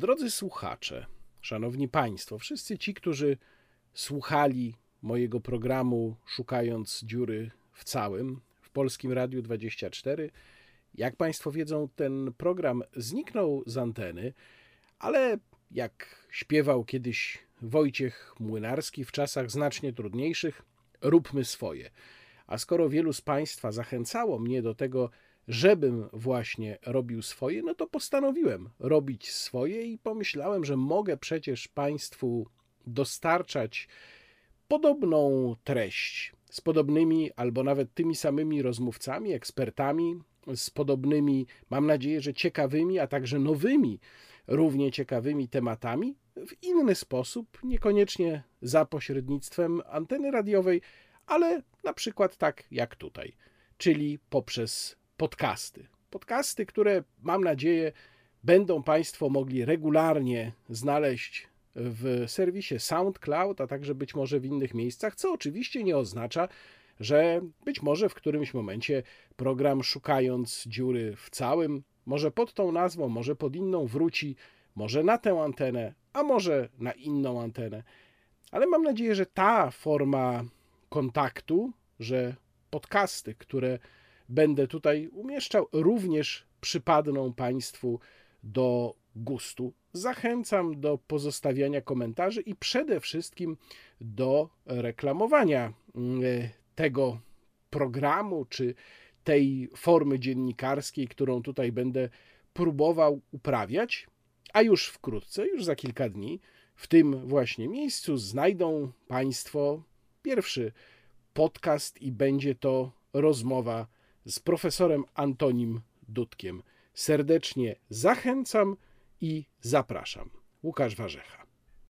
Drodzy słuchacze, szanowni państwo, wszyscy ci, którzy słuchali mojego programu Szukając dziury w całym w Polskim Radiu 24, jak państwo wiedzą, ten program zniknął z anteny, ale jak śpiewał kiedyś Wojciech Młynarski w czasach znacznie trudniejszych, róbmy swoje. A skoro wielu z Państwa zachęcało mnie do tego, żebym właśnie robił swoje, no to postanowiłem robić swoje i pomyślałem, że mogę przecież Państwu dostarczać podobną treść z podobnymi albo nawet tymi samymi rozmówcami, ekspertami, z podobnymi, mam nadzieję, że ciekawymi, a także nowymi, równie ciekawymi tematami w inny sposób, niekoniecznie za pośrednictwem anteny radiowej, ale na przykład tak jak tutaj, czyli poprzez podcasty. Podcasty, które mam nadzieję będą Państwo mogli regularnie znaleźć w serwisie SoundCloud, a także być może w innych miejscach, co oczywiście nie oznacza, że być może w którymś momencie program Szukając dziury w całym, może pod tą nazwą, może pod inną wróci, może na tę antenę, a może na inną antenę. Ale mam nadzieję, że ta forma kontaktu, że podcasty, które będę tutaj umieszczał, również przypadną Państwu do gustu. Zachęcam do pozostawiania komentarzy i przede wszystkim do reklamowania mm, tego programu czy tej formy dziennikarskiej, którą tutaj będę próbował uprawiać. A już wkrótce, już za kilka dni, w tym właśnie miejscu znajdą Państwo pierwszy podcast i będzie to rozmowa z profesorem Antonim Dudkiem. Serdecznie zachęcam i zapraszam. Łukasz Warzecha.